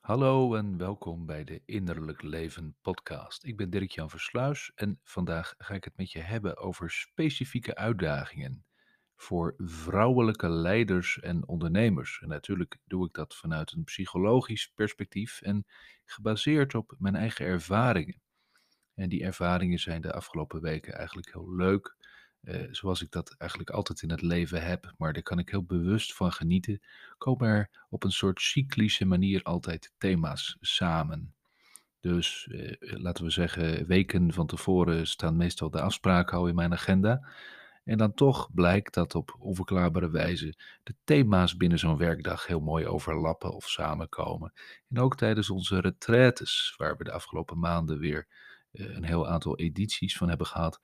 Hallo en welkom bij de Innerlijk Leven podcast. Ik ben Dirk-Jan Versluis en vandaag ga ik het met je hebben over specifieke uitdagingen voor vrouwelijke leiders en ondernemers. En natuurlijk doe ik dat vanuit een psychologisch perspectief en gebaseerd op mijn eigen ervaringen. En die ervaringen zijn de afgelopen weken eigenlijk heel leuk, eh, zoals ik dat eigenlijk altijd in het leven heb, maar daar kan ik heel bewust van genieten, komen er op een soort cyclische manier altijd thema's samen. Dus eh, laten we zeggen, weken van tevoren staan meestal de afspraken al in mijn agenda. En dan toch blijkt dat op onverklaarbare wijze de thema's binnen zo'n werkdag heel mooi overlappen of samenkomen. En ook tijdens onze retraites, waar we de afgelopen maanden weer eh, een heel aantal edities van hebben gehad,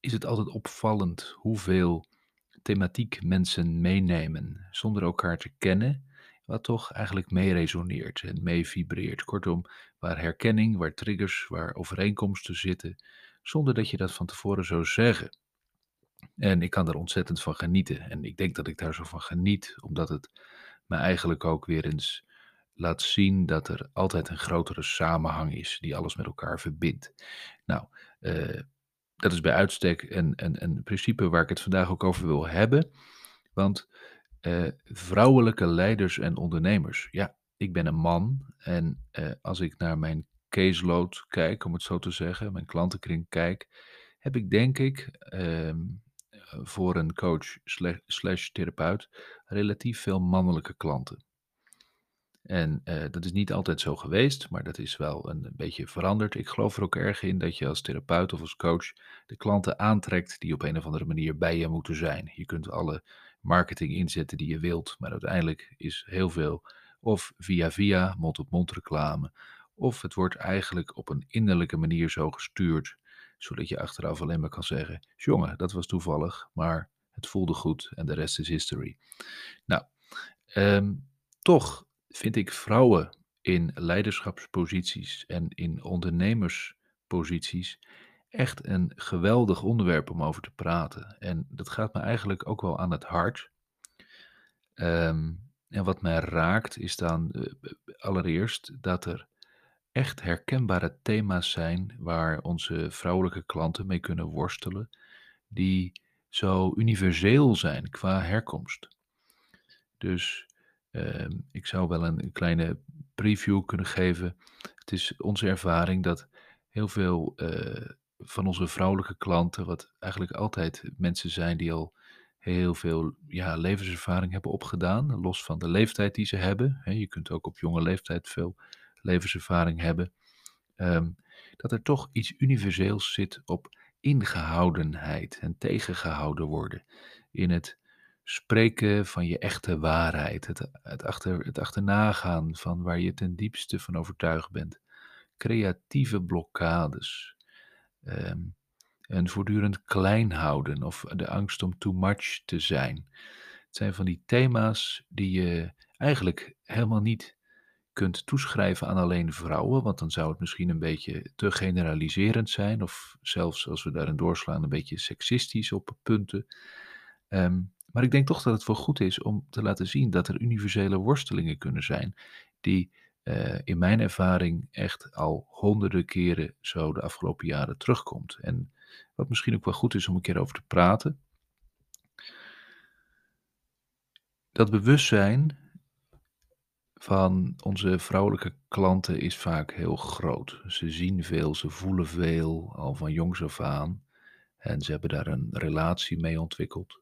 is het altijd opvallend hoeveel thematiek mensen meenemen zonder elkaar te kennen, wat toch eigenlijk mee resoneert en mee vibreert. Kortom, waar herkenning, waar triggers, waar overeenkomsten zitten, zonder dat je dat van tevoren zou zeggen. En ik kan er ontzettend van genieten. En ik denk dat ik daar zo van geniet, omdat het me eigenlijk ook weer eens laat zien dat er altijd een grotere samenhang is die alles met elkaar verbindt. Nou, eh, dat is bij uitstek een, een, principe waar ik het vandaag ook over wil hebben. Want eh, vrouwelijke leiders en ondernemers. Ja, ik ben een man en eh, als ik naar mijn caseload kijk, om het zo te zeggen, mijn klantenkring kijk, heb ik denk ik ehm, voor een coach slash therapeut relatief veel mannelijke klanten. En eh, dat is niet altijd zo geweest, maar dat is wel een, beetje veranderd. Ik geloof er ook erg in dat je als therapeut of als coach de klanten aantrekt die op een of andere manier bij je moeten zijn. Je kunt alle marketing inzetten die je wilt, maar uiteindelijk is heel veel of via via, mond-op-mond reclame, of het wordt eigenlijk op een innerlijke manier zo gestuurd, zodat je achteraf alleen maar kan zeggen: jongen, dat was toevallig, maar het voelde goed en de rest is history. Nou, ehm, toch vind ik vrouwen in leiderschapsposities en in ondernemersposities echt een geweldig onderwerp om over te praten. En dat gaat me eigenlijk ook wel aan het hart. Ehm, en wat mij raakt is dan uh, allereerst dat er echt herkenbare thema's zijn waar onze vrouwelijke klanten mee kunnen worstelen, die zo universeel zijn qua herkomst. Dus ik zou wel een, een kleine preview kunnen geven. Het is onze ervaring dat heel veel eh, van onze vrouwelijke klanten, wat eigenlijk altijd mensen zijn die al heel veel ja, levenservaring hebben opgedaan, los van de leeftijd die ze hebben. Je kunt ook op jonge leeftijd veel levenservaring hebben. Ehm, dat er toch iets universeels zit op ingehoudenheid en tegengehouden worden in het spreken van je echte waarheid, het, het, achter, het achternagaan van waar je ten diepste van overtuigd bent, creatieve blokkades, um, voortdurend klein houden of de angst om too much te zijn. Het zijn van die thema's die je eigenlijk helemaal niet kunt toeschrijven aan alleen vrouwen, want dan zou het misschien een beetje te generaliserend zijn, of zelfs als we daarin doorslaan, een beetje seksistisch op punten. Um, maar ik denk toch dat het wel goed is om te laten zien dat er universele worstelingen kunnen zijn, die uh, in mijn ervaring echt al honderden keren zo de afgelopen jaren terugkomt. En wat misschien ook wel goed is om een keer over te praten. Dat bewustzijn van onze vrouwelijke klanten is vaak heel groot. Ze zien veel, ze voelen veel, al van jongs af aan. En ze hebben daar een relatie mee ontwikkeld.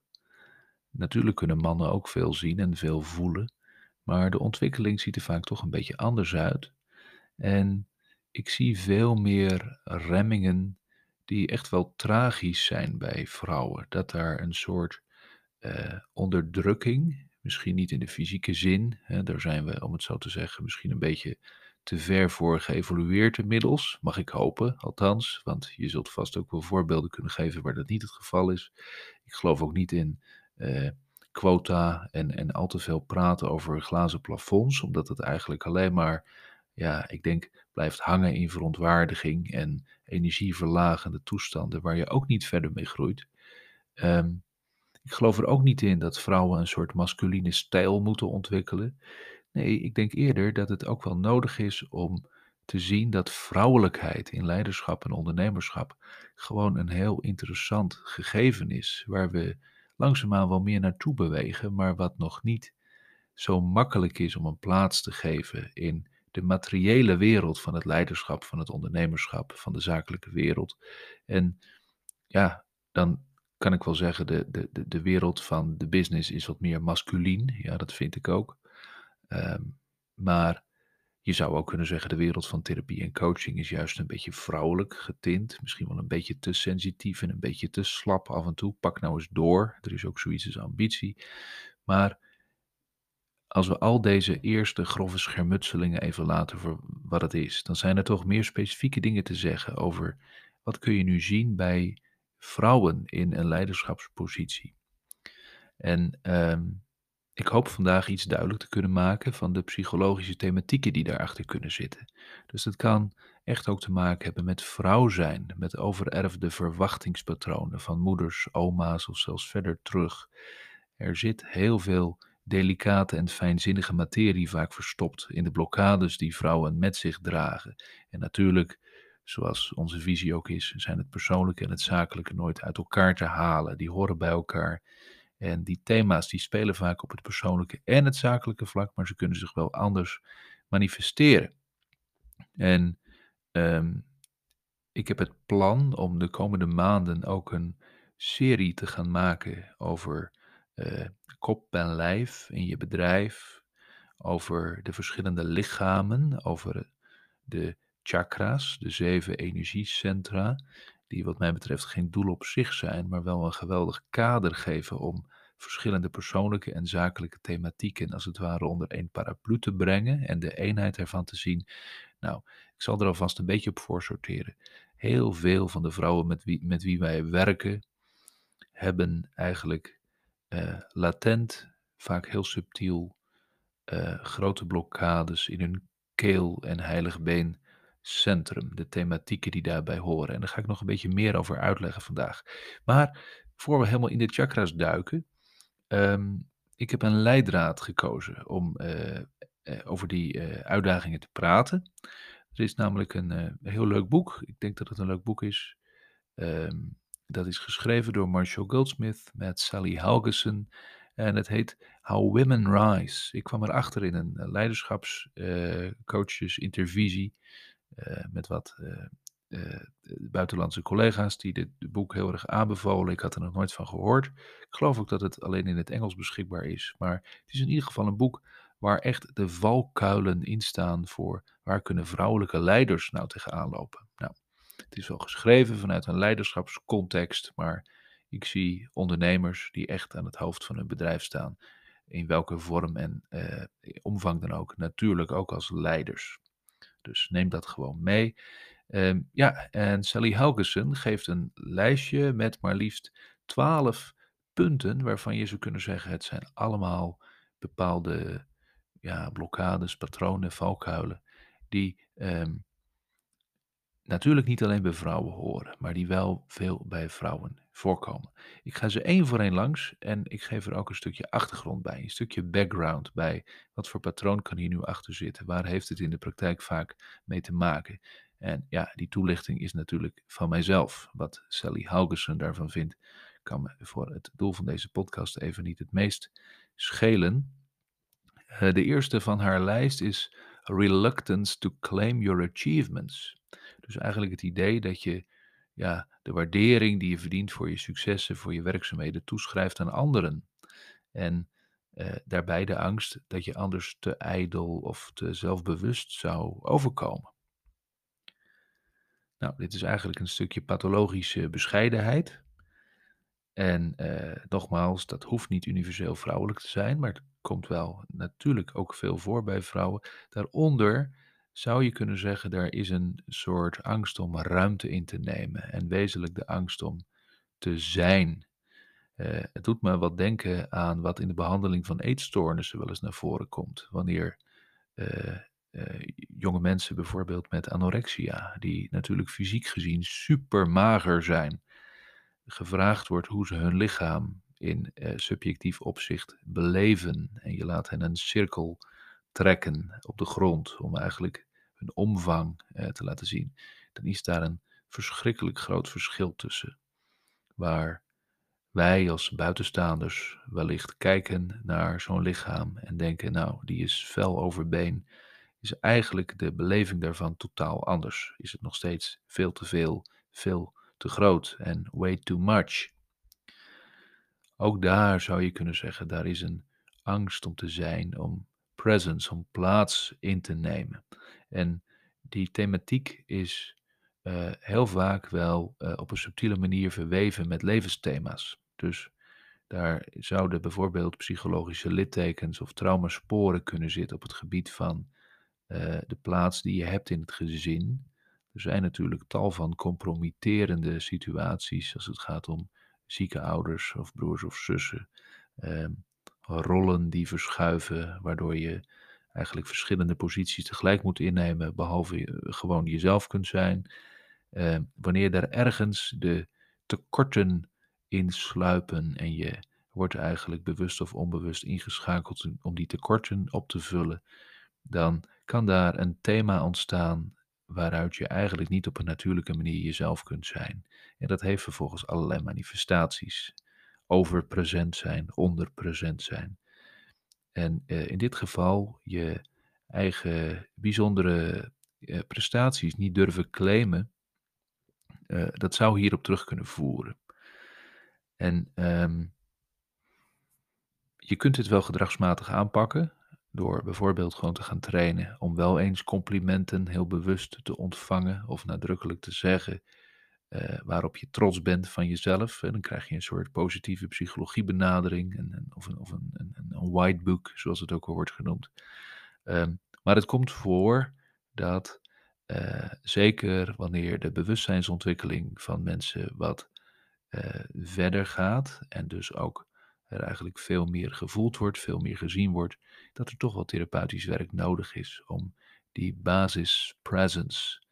Natuurlijk kunnen mannen ook veel zien en veel voelen, maar de ontwikkeling ziet er vaak toch een beetje anders uit. En ik zie veel meer remmingen die echt wel tragisch zijn bij vrouwen. Dat daar een soort uh, onderdrukking, misschien niet in de fysieke zin, hè, daar zijn we, om het zo te zeggen, misschien een beetje te ver voor geëvolueerd inmiddels, mag ik hopen, althans, want je zult vast ook wel voorbeelden kunnen geven waar dat niet het geval is. Ik geloof ook niet in quota en, en al te veel praten over glazen plafonds, omdat het eigenlijk alleen maar, ja, ik denk, blijft hangen in verontwaardiging en energieverlagende toestanden waar je ook niet verder mee groeit. Um, ik geloof er ook niet in dat vrouwen een soort masculine stijl moeten ontwikkelen. Nee, ik denk eerder dat het ook wel nodig is om te zien dat vrouwelijkheid in leiderschap en ondernemerschap gewoon een heel interessant gegeven is, waar we langzaamaan wel meer naartoe bewegen, maar wat nog niet zo makkelijk is om een plaats te geven in de materiële wereld van het leiderschap, van het ondernemerschap, van de zakelijke wereld. En ja, dan kan ik wel zeggen, de, de, de, wereld van de business is wat meer masculien. Ja, dat vind ik ook. Ehm, maar je zou ook kunnen zeggen, de wereld van therapie en coaching is juist een beetje vrouwelijk getint. Misschien wel een beetje te sensitief en een beetje te slap af en toe. Pak nou eens door. Er is ook zoiets als ambitie. Maar als we al deze eerste grove schermutselingen even laten voor wat het is, dan zijn er toch meer specifieke dingen te zeggen over wat kun je nu zien bij vrouwen in een leiderschapspositie. En ehm, ik hoop vandaag iets duidelijk te kunnen maken van de psychologische thematieken die daarachter kunnen zitten. Dus het kan echt ook te maken hebben met vrouw zijn, met overerfde verwachtingspatronen van moeders, oma's of zelfs verder terug. Er zit heel veel delicate en fijnzinnige materie vaak verstopt in de blokkades die vrouwen met zich dragen. En natuurlijk, zoals onze visie ook is, zijn het persoonlijke en het zakelijke nooit uit elkaar te halen. Die horen bij elkaar. En die thema's die spelen vaak op het persoonlijke en het zakelijke vlak, maar ze kunnen zich wel anders manifesteren. En ehm, ik heb het plan om de komende maanden ook een serie te gaan maken over uh, kop en lijf in je bedrijf, over de verschillende lichamen, over de chakras, de zeven energiecentra, die wat mij betreft geen doel op zich zijn, maar wel een geweldig kader geven om verschillende persoonlijke en zakelijke thematieken als het ware onder één paraplu te brengen en de eenheid ervan te zien. Nou, ik zal er alvast een beetje op voor sorteren. Heel veel van de vrouwen met wie, met wie wij werken hebben eigenlijk uh, latent, vaak heel subtiel, uh, grote blokkades in hun keel en heilig been centrum, de thematieken die daarbij horen. En daar ga ik nog een beetje meer over uitleggen vandaag. Maar voor we helemaal in de chakras duiken, um, ik heb een leidraad gekozen om uh, uh, over die uh, uitdagingen te praten. Er is namelijk een heel leuk boek. Ik denk dat het een leuk boek is. Um, dat is geschreven door Marshall Goldsmith met Sally Helgesen. En het heet How Women Rise. Ik kwam erachter in een leiderschapscoaches intervisie uh, met wat uh, buitenlandse collega's die dit boek heel erg aanbevolen. Ik had er nog nooit van gehoord. Ik geloof ook dat het alleen in het Engels beschikbaar is. Maar het is in ieder geval een boek waar echt de valkuilen in staan voor waar kunnen vrouwelijke leiders nou tegenaan lopen. Nou, het is wel geschreven vanuit een leiderschapscontext, maar ik zie ondernemers die echt aan het hoofd van hun bedrijf staan, in welke vorm en omvang dan ook, natuurlijk ook als leiders. Dus neem dat gewoon mee. Um, ja, en Sally Helgesen geeft een lijstje met maar liefst 12 punten waarvan je zou kunnen zeggen het zijn allemaal bepaalde ja, blokkades, patronen, valkuilen die um, natuurlijk niet alleen bij vrouwen horen, maar die wel veel bij vrouwen voorkomen. Ik ga ze één voor één langs en ik geef er ook een stukje achtergrond bij, een stukje background bij. Wat voor patroon kan hier nu achter zitten? Waar heeft het in de praktijk vaak mee te maken? En ja, die toelichting is natuurlijk van mijzelf. Wat Sally Haugerson daarvan vindt, kan me voor het doel van deze podcast even niet het meest schelen. Uh, de eerste van haar lijst is Reluctance to Claim Your Achievements. Dus eigenlijk het idee dat je ja, de waardering die je verdient voor je successen, voor je werkzaamheden, toeschrijft aan anderen. En uh, daarbij de angst dat je anders te ijdel of te zelfbewust zou overkomen. Nou, dit is eigenlijk een stukje pathologische bescheidenheid. En uh, nogmaals, dat hoeft niet universeel vrouwelijk te zijn, maar het komt wel natuurlijk ook veel voor bij vrouwen. Daaronder zou je kunnen zeggen, daar is een soort angst om ruimte in te nemen en wezenlijk de angst om te zijn. Uh, het doet me wat denken aan wat in de behandeling van eetstoornissen wel eens naar voren komt. Wanneer uh, uh, jonge mensen bijvoorbeeld met anorexia, die natuurlijk fysiek gezien super mager zijn, gevraagd wordt hoe ze hun lichaam in subjectief opzicht beleven. En je laat hen een cirkel trekken op de grond om eigenlijk hun omvang eh, te laten zien, dan is daar een verschrikkelijk groot verschil tussen. Waar wij als buitenstaanders wellicht kijken naar zo'n lichaam en denken, nou, die is fel over been, is eigenlijk de beleving daarvan totaal anders. Is het nog steeds veel te veel, veel te groot en way too much. Ook daar zou je kunnen zeggen, daar is een angst om te zijn, om presence, om plaats in te nemen. En die thematiek is uh, heel vaak wel uh, op een subtiele manier verweven met levensthema's. Dus daar zouden bijvoorbeeld psychologische littekens of traumasporen kunnen zitten op het gebied van uh, de plaats die je hebt in het gezin. Er zijn natuurlijk tal van compromitterende situaties als het gaat om zieke ouders of broers of zussen. Ehm, rollen die verschuiven, waardoor je eigenlijk verschillende posities tegelijk moet innemen, behalve je gewoon jezelf kunt zijn. Ehm, wanneer daar ergens de tekorten insluipen en je wordt eigenlijk bewust of onbewust ingeschakeld om die tekorten op te vullen, dan kan daar een thema ontstaan waaruit je eigenlijk niet op een natuurlijke manier jezelf kunt zijn. En dat heeft vervolgens allerlei manifestaties. Overpresent zijn, onderpresent zijn. En uh, in dit geval je eigen bijzondere uh, prestaties niet durven claimen, uh, dat zou hierop terug kunnen voeren. En um, je kunt het wel gedragsmatig aanpakken, door bijvoorbeeld gewoon te gaan trainen om wel eens complimenten heel bewust te ontvangen of nadrukkelijk te zeggen uh, waarop je trots bent van jezelf. En dan krijg je een soort positieve psychologiebenadering en, of, een, of een, een, een white book, zoals het ook al wordt genoemd. Um, maar het komt voor dat uh, zeker wanneer de bewustzijnsontwikkeling van mensen wat uh, verder gaat en dus ook er eigenlijk veel meer gevoeld wordt, veel meer gezien wordt, dat er toch wel therapeutisch werk nodig is om die basis presence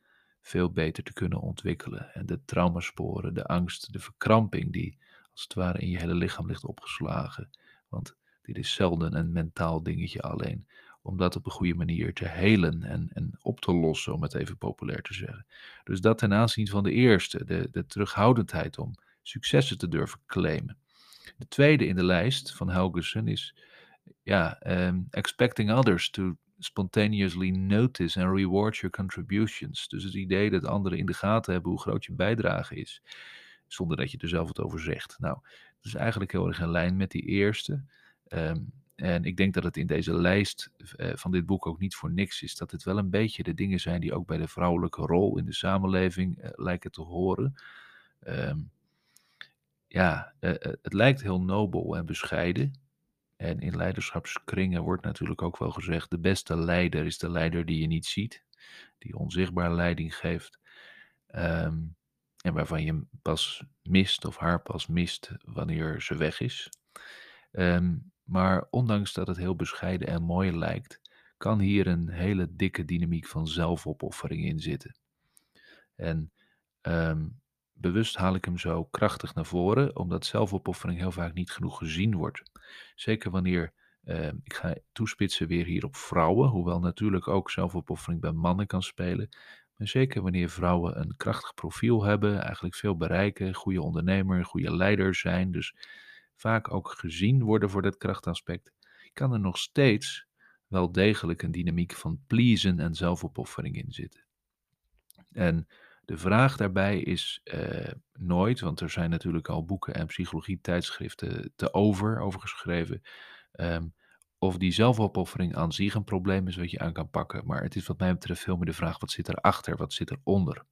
veel beter te kunnen ontwikkelen. En de traumasporen, de angst, de verkramping die als het ware in je hele lichaam ligt opgeslagen. Want dit is zelden een mentaal dingetje alleen. Om dat op een goede manier te helen en, en op te lossen, om het even populair te zeggen. Dus dat ten aanzien van de eerste, de, de terughoudendheid om successen te durven claimen. De tweede in de lijst van Helgesen is ja, um, expecting others to spontaneously notice and reward your contributions. Dus het idee dat anderen in de gaten hebben hoe groot je bijdrage is, zonder dat je er zelf wat over zegt. Nou, dat is eigenlijk heel erg in lijn met die eerste. Um, en ik denk dat het in deze lijst uh, van dit boek ook niet voor niks is. Dat het wel een beetje de dingen zijn die ook bij de vrouwelijke rol in de samenleving uh, lijken te horen. Um, ja, uh, het lijkt heel nobel en bescheiden. En in leiderschapskringen wordt natuurlijk ook wel gezegd: de beste leider is de leider die je niet ziet, die onzichtbaar leiding geeft. Um, en waarvan je pas mist of haar pas mist wanneer ze weg is. Um, maar ondanks dat het heel bescheiden en mooi lijkt, kan hier een hele dikke dynamiek van zelfopoffering in zitten. En um, bewust haal ik hem zo krachtig naar voren, omdat zelfopoffering heel vaak niet genoeg gezien wordt. Zeker wanneer, uh, ik ga toespitsen weer hier op vrouwen, hoewel natuurlijk ook zelfopoffering bij mannen kan spelen. Maar zeker wanneer vrouwen een krachtig profiel hebben, eigenlijk veel bereiken, goede ondernemer, goede leider zijn, dus vaak ook gezien worden voor dat krachtaspect, kan er nog steeds wel degelijk een dynamiek van pleasen en zelfopoffering in zitten. En de vraag daarbij is uh, nooit, want er zijn natuurlijk al boeken en psychologie-tijdschriften te over, over geschreven, um, of die zelfopoffering aan zich een probleem is wat je aan kan pakken. Maar het is wat mij betreft veel meer de vraag, wat zit erachter, wat zit eronder?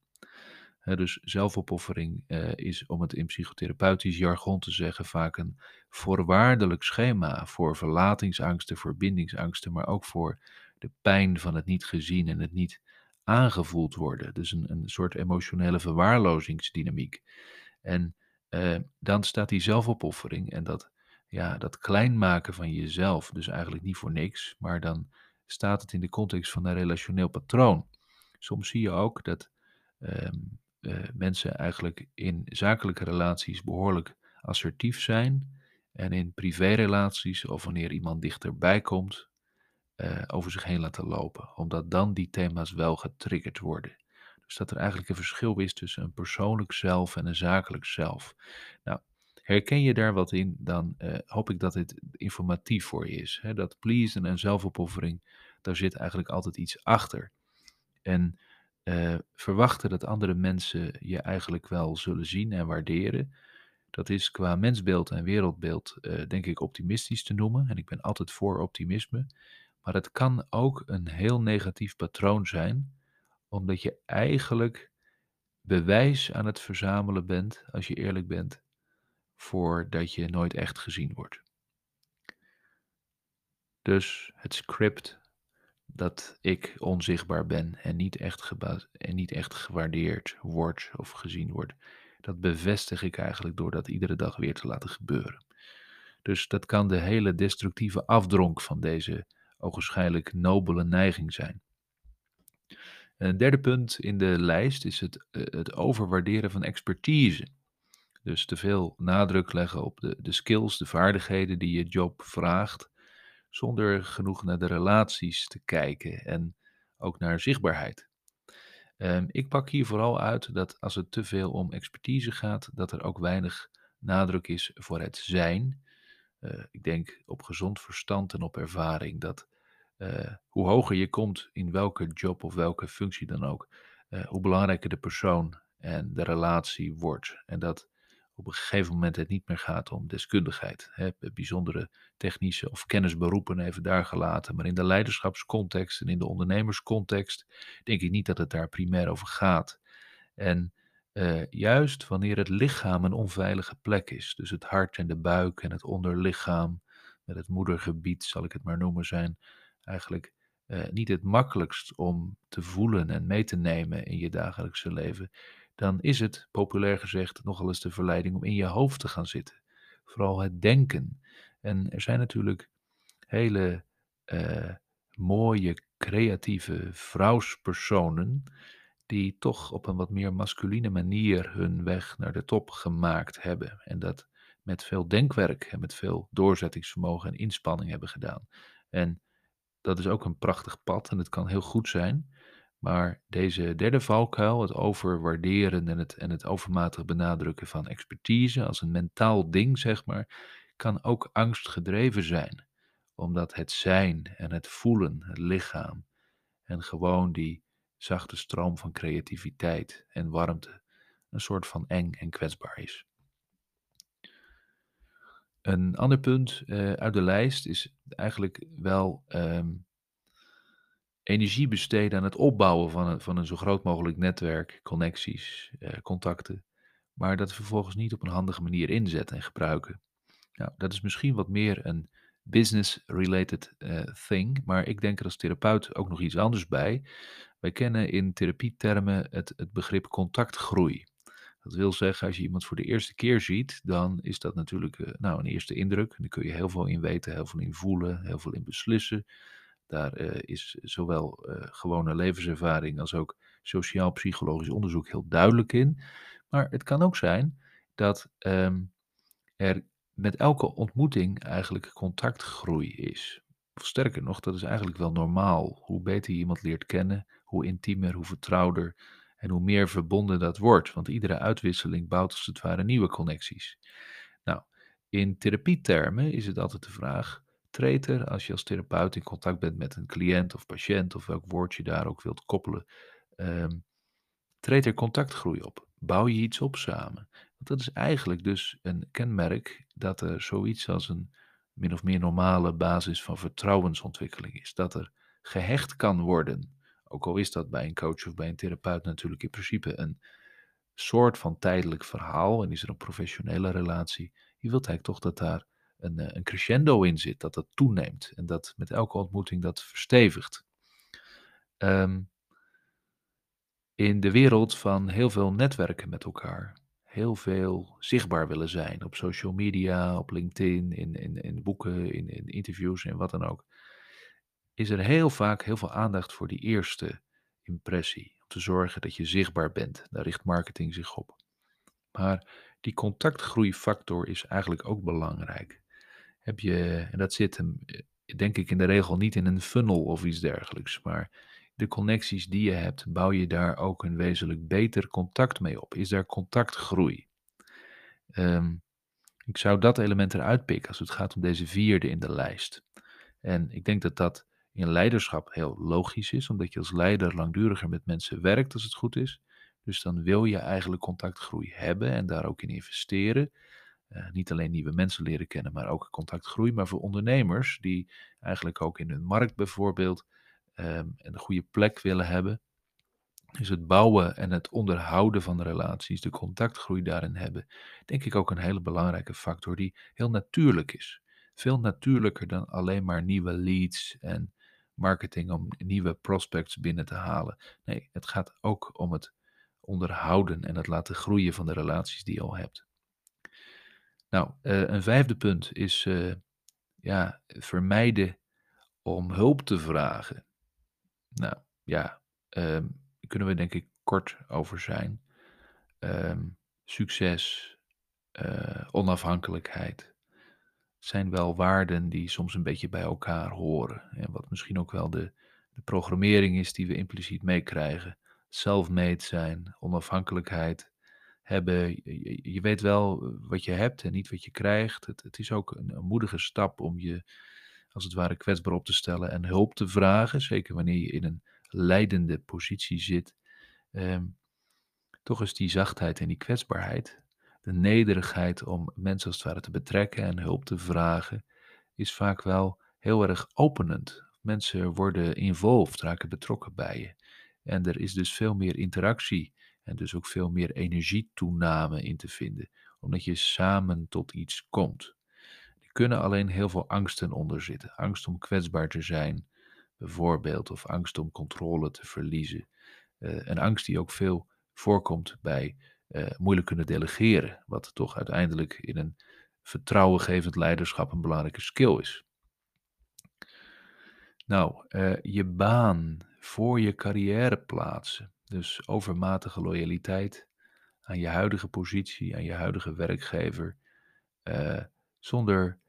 Dus zelfopoffering uh, is, om het in psychotherapeutisch jargon te zeggen, vaak een voorwaardelijk schema voor verlatingsangsten, voor bindingsangsten, maar ook voor de pijn van het niet gezien en het niet aangevoeld worden. Dus een, een soort emotionele verwaarlozingsdynamiek. En uh, dan staat die zelfopoffering en dat, ja, dat klein maken van jezelf, dus eigenlijk niet voor niks, maar dan staat het in de context van een relationeel patroon. Soms zie je ook dat um, uh, mensen eigenlijk in zakelijke relaties behoorlijk assertief zijn en in privérelaties of wanneer iemand dichterbij komt, eh, over zich heen laten lopen, omdat dan die thema's wel getriggerd worden. Dus dat er eigenlijk een verschil is tussen een persoonlijk zelf en een zakelijk zelf. Nou, herken je daar wat in, dan eh, hoop ik dat dit informatief voor je is. Hè? Dat pleasen en zelfopoffering, daar zit eigenlijk altijd iets achter. En eh, verwachten dat andere mensen je eigenlijk wel zullen zien en waarderen. Dat is qua mensbeeld en wereldbeeld, denk ik, optimistisch te noemen. En ik ben altijd voor optimisme. Maar het kan ook een heel negatief patroon zijn, omdat je eigenlijk bewijs aan het verzamelen bent, als je eerlijk bent, voordat je nooit echt gezien wordt. Dus het script dat ik onzichtbaar ben en niet echt, en niet echt gewaardeerd wordt of gezien wordt, dat bevestig ik eigenlijk door dat iedere dag weer te laten gebeuren. Dus dat kan de hele destructieve afdronk van deze ogenschijnlijk nobele neiging zijn. Een derde punt in de lijst is het, eh, het overwaarderen van expertise. Dus te veel nadruk leggen op de, de skills, de vaardigheden die je job vraagt, zonder genoeg naar de relaties te kijken en ook naar zichtbaarheid. Um, ik pak hier vooral uit dat als het te veel om expertise gaat, dat er ook weinig nadruk is voor het zijn. Uh, ik denk op gezond verstand en op ervaring dat uh, hoe hoger je komt in welke job of welke functie dan ook, uh, hoe belangrijker de persoon en de relatie wordt. En dat op een gegeven moment het niet meer gaat om deskundigheid. Hè, bijzondere technische of kennisberoepen even daar gelaten. Maar in de leiderschapscontext en in de ondernemerscontext denk ik niet dat het daar primair over gaat. En uh, juist wanneer het lichaam een onveilige plek is, dus het hart en de buik en het onderlichaam, met het moedergebied zal ik het maar noemen, zijn eigenlijk uh, niet het makkelijkst om te voelen en mee te nemen in je dagelijkse leven dan is het, populair gezegd, nogal eens de verleiding om in je hoofd te gaan zitten. Vooral het denken. En er zijn natuurlijk hele uh, mooie, creatieve vrouwspersonen die toch op een wat meer masculine manier hun weg naar de top gemaakt hebben. En dat met veel denkwerk en met veel doorzettingsvermogen en inspanning hebben gedaan. En dat is ook een prachtig pad en het kan heel goed zijn. Maar deze derde valkuil, het overwaarderen en het, en het overmatig benadrukken van expertise als een mentaal ding, zeg maar, kan ook angstgedreven zijn. Omdat het zijn en het voelen, het lichaam en gewoon die zachte stroom van creativiteit en warmte een soort van eng en kwetsbaar is. Een ander punt uh, uit de lijst is eigenlijk wel um, energie besteden aan het opbouwen van een, van een zo groot mogelijk netwerk, connecties, eh, contacten, maar dat vervolgens niet op een handige manier inzetten en gebruiken. Nou, dat is misschien wat meer een business-related uh, thing, maar ik denk er als therapeut ook nog iets anders bij. Wij kennen in therapietermen het, het begrip contactgroei. Dat wil zeggen, als je iemand voor de eerste keer ziet, dan is dat natuurlijk uh, nou, een eerste indruk. Daar kun je heel veel in weten, heel veel in voelen, heel veel in beslissen. Daar uh, is zowel uh, gewone levenservaring als ook sociaal-psychologisch onderzoek heel duidelijk in. Maar het kan ook zijn dat um, er met elke ontmoeting eigenlijk contactgroei is. Of sterker nog, dat is eigenlijk wel normaal. Hoe beter je iemand leert kennen, hoe intiemer, hoe vertrouwder en hoe meer verbonden dat wordt. Want iedere uitwisseling bouwt als het ware nieuwe connecties. Nou, in therapietermen is het altijd de vraag: treedt er, als je als therapeut in contact bent met een cliënt of patiënt, of welk woord je daar ook wilt koppelen, um, treedt er contactgroei op. Bouw je iets op samen. Want dat is eigenlijk dus een kenmerk dat er zoiets als een min of meer normale basis van vertrouwensontwikkeling is. Dat er gehecht kan worden. Ook al is dat bij een coach of bij een therapeut natuurlijk in principe een soort van tijdelijk verhaal en is er een professionele relatie. Je wilt eigenlijk toch dat daar een, eh, een crescendo in zit, dat dat toeneemt en dat met elke ontmoeting dat verstevigt. Um, in de wereld van heel veel netwerken met elkaar, heel veel zichtbaar willen zijn op social media, op LinkedIn, in, in, in boeken, in interviews en wat dan ook, is er heel vaak heel veel aandacht voor die eerste impressie. Om te zorgen dat je zichtbaar bent. Daar richt marketing zich op. Maar die contactgroeifactor is eigenlijk ook belangrijk heb je, en dat zit hem, denk ik in de regel niet in een funnel of iets dergelijks, maar de connecties die je hebt, bouw je daar ook een wezenlijk beter contact mee op? Is daar contactgroei? Um, ik zou dat element eruit pikken als het gaat om deze vierde in de lijst. En ik denk dat dat in leiderschap heel logisch is, omdat je als leider langduriger met mensen werkt als het goed is. Dus dan wil je eigenlijk contactgroei hebben en daar ook in investeren. Uh, niet alleen nieuwe mensen leren kennen, maar ook contactgroei. Maar voor ondernemers die eigenlijk ook in hun markt bijvoorbeeld um, een goede plek willen hebben, is het bouwen en het onderhouden van relaties, de contactgroei daarin hebben, denk ik ook een hele belangrijke factor die heel natuurlijk is. Veel natuurlijker dan alleen maar nieuwe leads en marketing om nieuwe prospects binnen te halen. Nee, het gaat ook om het onderhouden en het laten groeien van de relaties die je al hebt. Nou, uh, een vijfde punt is uh, ja, vermijden om hulp te vragen. Nou ja, um, kunnen we denk ik kort over zijn. Um, succes, uh, onafhankelijkheid zijn wel waarden die soms een beetje bij elkaar horen. En wat misschien ook wel de, de programmering is die we impliciet meekrijgen. Self-made zijn, onafhankelijkheid hebben. Je, weet wel wat je hebt en niet wat je krijgt. Het, is ook een, een moedige stap om je als het ware kwetsbaar op te stellen en hulp te vragen. Zeker wanneer je in een leidende positie zit, ehm, toch is die zachtheid en die kwetsbaarheid, de nederigheid om mensen als het ware te betrekken en hulp te vragen, is vaak wel heel erg openend. Mensen worden involved, raken betrokken bij je. En er is dus veel meer interactie en dus ook veel meer energietoename in te vinden, omdat je samen tot iets komt. Er kunnen alleen heel veel angsten onder zitten. Angst om kwetsbaar te zijn, bijvoorbeeld, of angst om controle te verliezen. Uh, een angst die ook veel voorkomt bij uh, moeilijk kunnen delegeren, wat toch uiteindelijk in een vertrouwengevend leiderschap een belangrijke skill is. Nou, uh, je baan voor je carrière plaatsen, dus overmatige loyaliteit aan je huidige positie, aan je huidige werkgever, zonder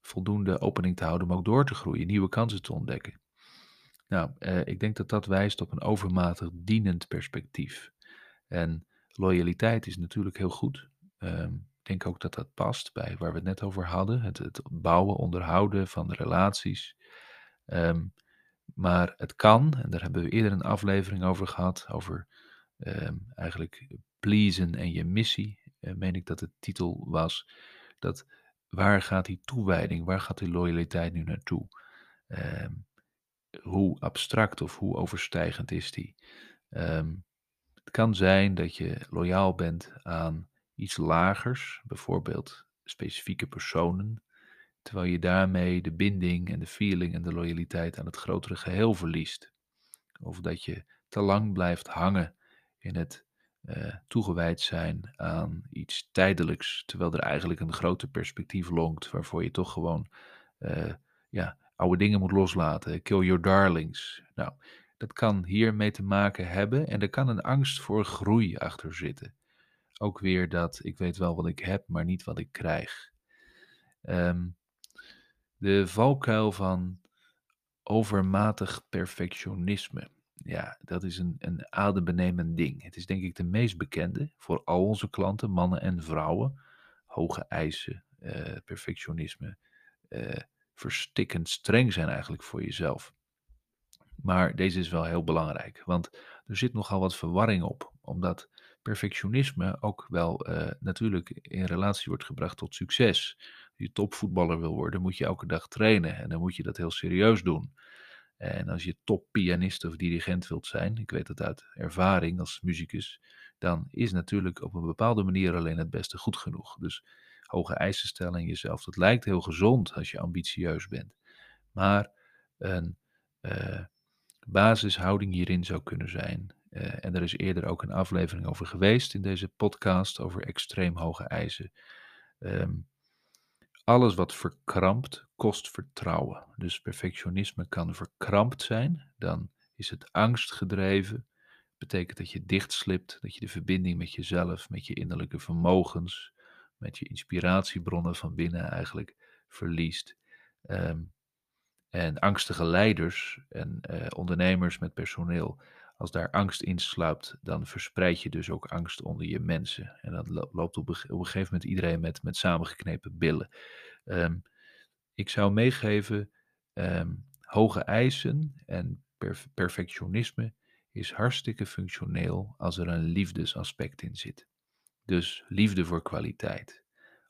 voldoende opening te houden om ook door te groeien, nieuwe kansen te ontdekken. Nou, ik denk dat dat wijst op een overmatig dienend perspectief. En loyaliteit is natuurlijk heel goed. Um, ik denk ook dat dat past bij waar we het net over hadden: het, het bouwen, onderhouden van de relaties. Um, maar het kan, en daar hebben we eerder een aflevering over gehad, over um, eigenlijk pleasen en je missie, uh, meen ik dat de titel was. Dat waar gaat die toewijding, waar gaat die loyaliteit nu naartoe? Hoe abstract of hoe overstijgend is die? Um, het kan zijn dat je loyaal bent aan iets lagers, bijvoorbeeld specifieke personen, terwijl je daarmee de binding en de feeling en de loyaliteit aan het grotere geheel verliest. Of dat je te lang blijft hangen in het uh, toegewijd zijn aan iets tijdelijks, terwijl er eigenlijk een groter perspectief longt, waarvoor je toch gewoon uh, ja, oude dingen moet loslaten. Kill your darlings. Nou, dat kan hiermee te maken hebben en er kan een angst voor groei achter zitten. Ook weer dat ik weet wel wat ik heb, maar niet wat ik krijg. Um, de valkuil van overmatig perfectionisme. Ja, dat is een, een adembenemend ding. Het is denk ik de meest bekende voor al onze klanten, mannen en vrouwen. Hoge eisen, uh, perfectionisme, uh, verstikkend streng zijn eigenlijk voor jezelf. Maar deze is wel heel belangrijk, want er zit nogal wat verwarring op, omdat perfectionisme ook wel uh, natuurlijk in relatie wordt gebracht tot succes. Als je topvoetballer wil worden, moet je elke dag trainen en dan moet je dat heel serieus doen. En als je toppianist of dirigent wilt zijn, ik weet het uit ervaring als muzikus, dan is natuurlijk op een bepaalde manier alleen het beste goed genoeg. Dus hoge eisen stellen jezelf. Dat lijkt heel gezond als je ambitieus bent. Maar een uh, basishouding hierin zou kunnen zijn. Uh, en er is eerder ook een aflevering over geweest in deze podcast over extreem hoge eisen. Um, alles wat verkrampt, kost vertrouwen. Dus perfectionisme kan verkrampt zijn. Dan is het angstgedreven. Betekent dat je dichtslipt, dat je de verbinding met jezelf, met je innerlijke vermogens, met je inspiratiebronnen van binnen eigenlijk verliest. Um, En angstige leiders en eh, ondernemers met personeel, als daar angst insluipt, dan verspreid je dus ook angst onder je mensen. En dat lo- loopt op, een gegeven moment iedereen met, met samengeknepen billen. Ehm, ik zou meegeven, ehm, hoge eisen en perf- perfectionisme is hartstikke functioneel als er een liefdesaspect in zit. Dus liefde voor kwaliteit.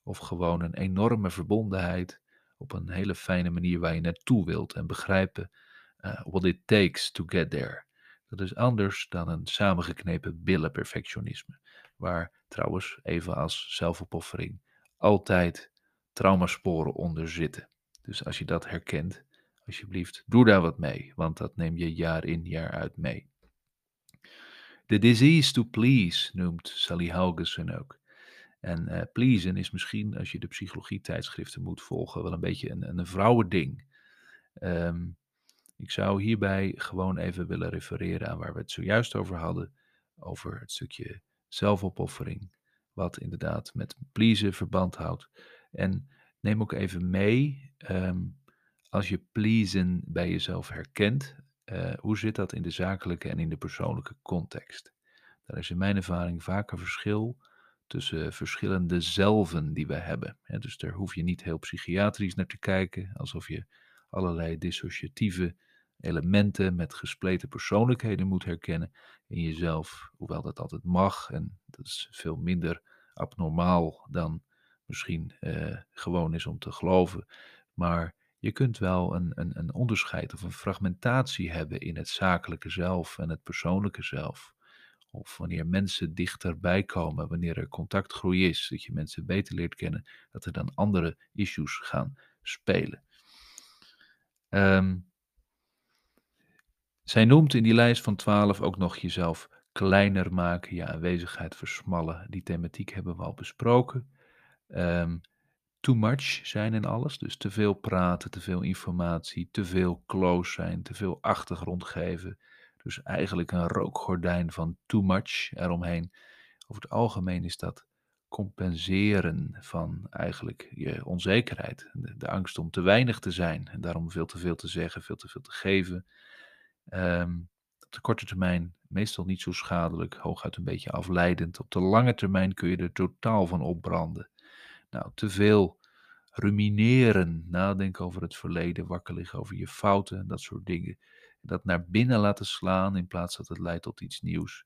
Of gewoon een enorme verbondenheid op een hele fijne manier waar je naartoe wilt en begrijpen eh, what it takes to get there. Dat is anders dan een samengeknepen billen perfectionisme, waar trouwens, even als zelfopoffering, altijd traumasporen onder zitten. Dus als je dat herkent, alsjeblieft, doe daar wat mee, want dat neem je jaar in, jaar uit mee. The disease to please noemt Sally Helgesen ook. En uh, pleasen is misschien, als je de psychologie-tijdschriften moet volgen, wel een beetje een, een vrouwending. Um, ik zou hierbij gewoon even willen refereren aan waar we het zojuist over hadden, over het stukje zelfopoffering, wat inderdaad met pleasen verband houdt. En neem ook even mee, um, als je pleasen bij jezelf herkent, uh, hoe zit dat in de zakelijke en in de persoonlijke context? Daar is in mijn ervaring vaak een verschil tussen verschillende zelven die we hebben. dus daar hoef je niet heel psychiatrisch naar te kijken, alsof je allerlei dissociatieve elementen met gespleten persoonlijkheden moet herkennen in jezelf, hoewel dat altijd mag en dat is veel minder abnormaal dan misschien uh, gewoon is om te geloven. Maar je kunt wel een, een, een onderscheid of een fragmentatie hebben in het zakelijke zelf en het persoonlijke zelf. Of wanneer mensen dichterbij komen, wanneer er contactgroei is, dat je mensen beter leert kennen, dat er dan andere issues gaan spelen. Um, zij noemt in die lijst van 12 ook nog jezelf kleiner maken, je aanwezigheid versmallen. Die thematiek hebben we al besproken. Um, too much zijn in alles, dus te veel praten, te veel informatie, te veel close zijn, te veel achtergrond geven. Dus eigenlijk een rookgordijn van too much eromheen. Over het algemeen is dat compenseren van eigenlijk je onzekerheid. De, angst om te weinig te zijn en daarom veel te veel te zeggen, veel te veel te geven. Um, op de korte termijn meestal niet zo schadelijk, hooguit een beetje afleidend. Op de lange termijn kun je er totaal van opbranden. Nou, te veel rumineren, nadenken over het verleden, wakker liggen over je fouten en dat soort dingen. Dat naar binnen laten slaan in plaats dat het leidt tot iets nieuws.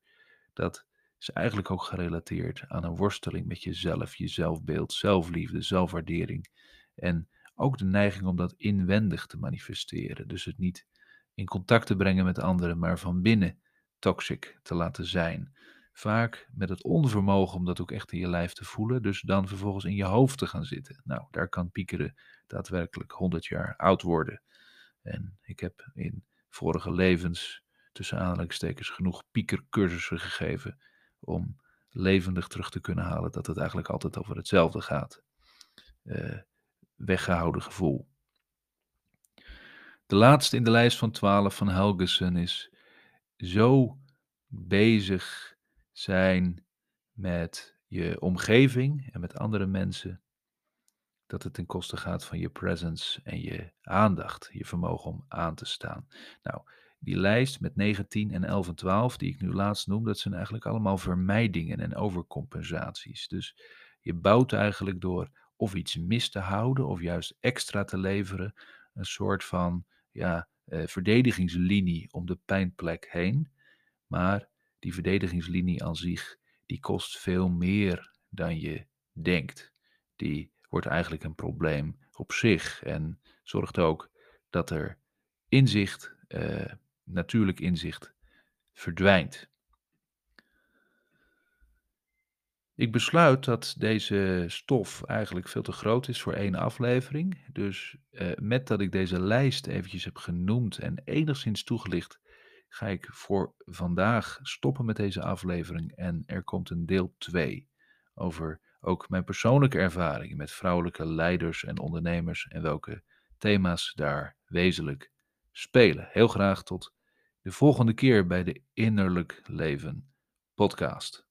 Dat is eigenlijk ook gerelateerd aan een worsteling met jezelf, je zelfbeeld, zelfliefde, zelfwaardering. En ook de neiging om dat inwendig te manifesteren. Dus het niet in contact te brengen met anderen, maar van binnen toxic te laten zijn. Vaak met het onvermogen om dat ook echt in je lijf te voelen, dus dan vervolgens in je hoofd te gaan zitten. Nou, daar kan piekeren daadwerkelijk 100 jaar oud worden. En ik heb in vorige levens, tussen aanhalingstekens, genoeg piekercursussen gegeven om levendig terug te kunnen halen dat het eigenlijk altijd over hetzelfde gaat. Uh, weggehouden gevoel. De laatste in de lijst van 12 van Helgesen is zo bezig zijn met je omgeving en met andere mensen, dat het ten koste gaat van je presence en je aandacht, je vermogen om aan te staan. Nou, die lijst met 9, 10 en 11 en 12, die ik nu laatst noem, dat zijn eigenlijk allemaal vermijdingen en overcompensaties. Dus je bouwt eigenlijk door of iets mis te houden of juist extra te leveren, een soort van ja, eh, verdedigingslinie om de pijnplek heen. Maar die verdedigingslinie aan zich, die kost veel meer dan je denkt. Die wordt eigenlijk een probleem op zich en zorgt ook dat er inzicht, uh, natuurlijk inzicht, verdwijnt. Ik besluit dat deze stof eigenlijk veel te groot is voor één aflevering. Dus uh, met dat ik deze lijst eventjes heb genoemd en enigszins toegelicht, ga ik voor vandaag stoppen met deze aflevering. En er komt een deel 2 over ook mijn persoonlijke ervaringen met vrouwelijke leiders en ondernemers en welke thema's daar wezenlijk spelen. Heel graag tot de volgende keer bij de Innerlijk Leven podcast.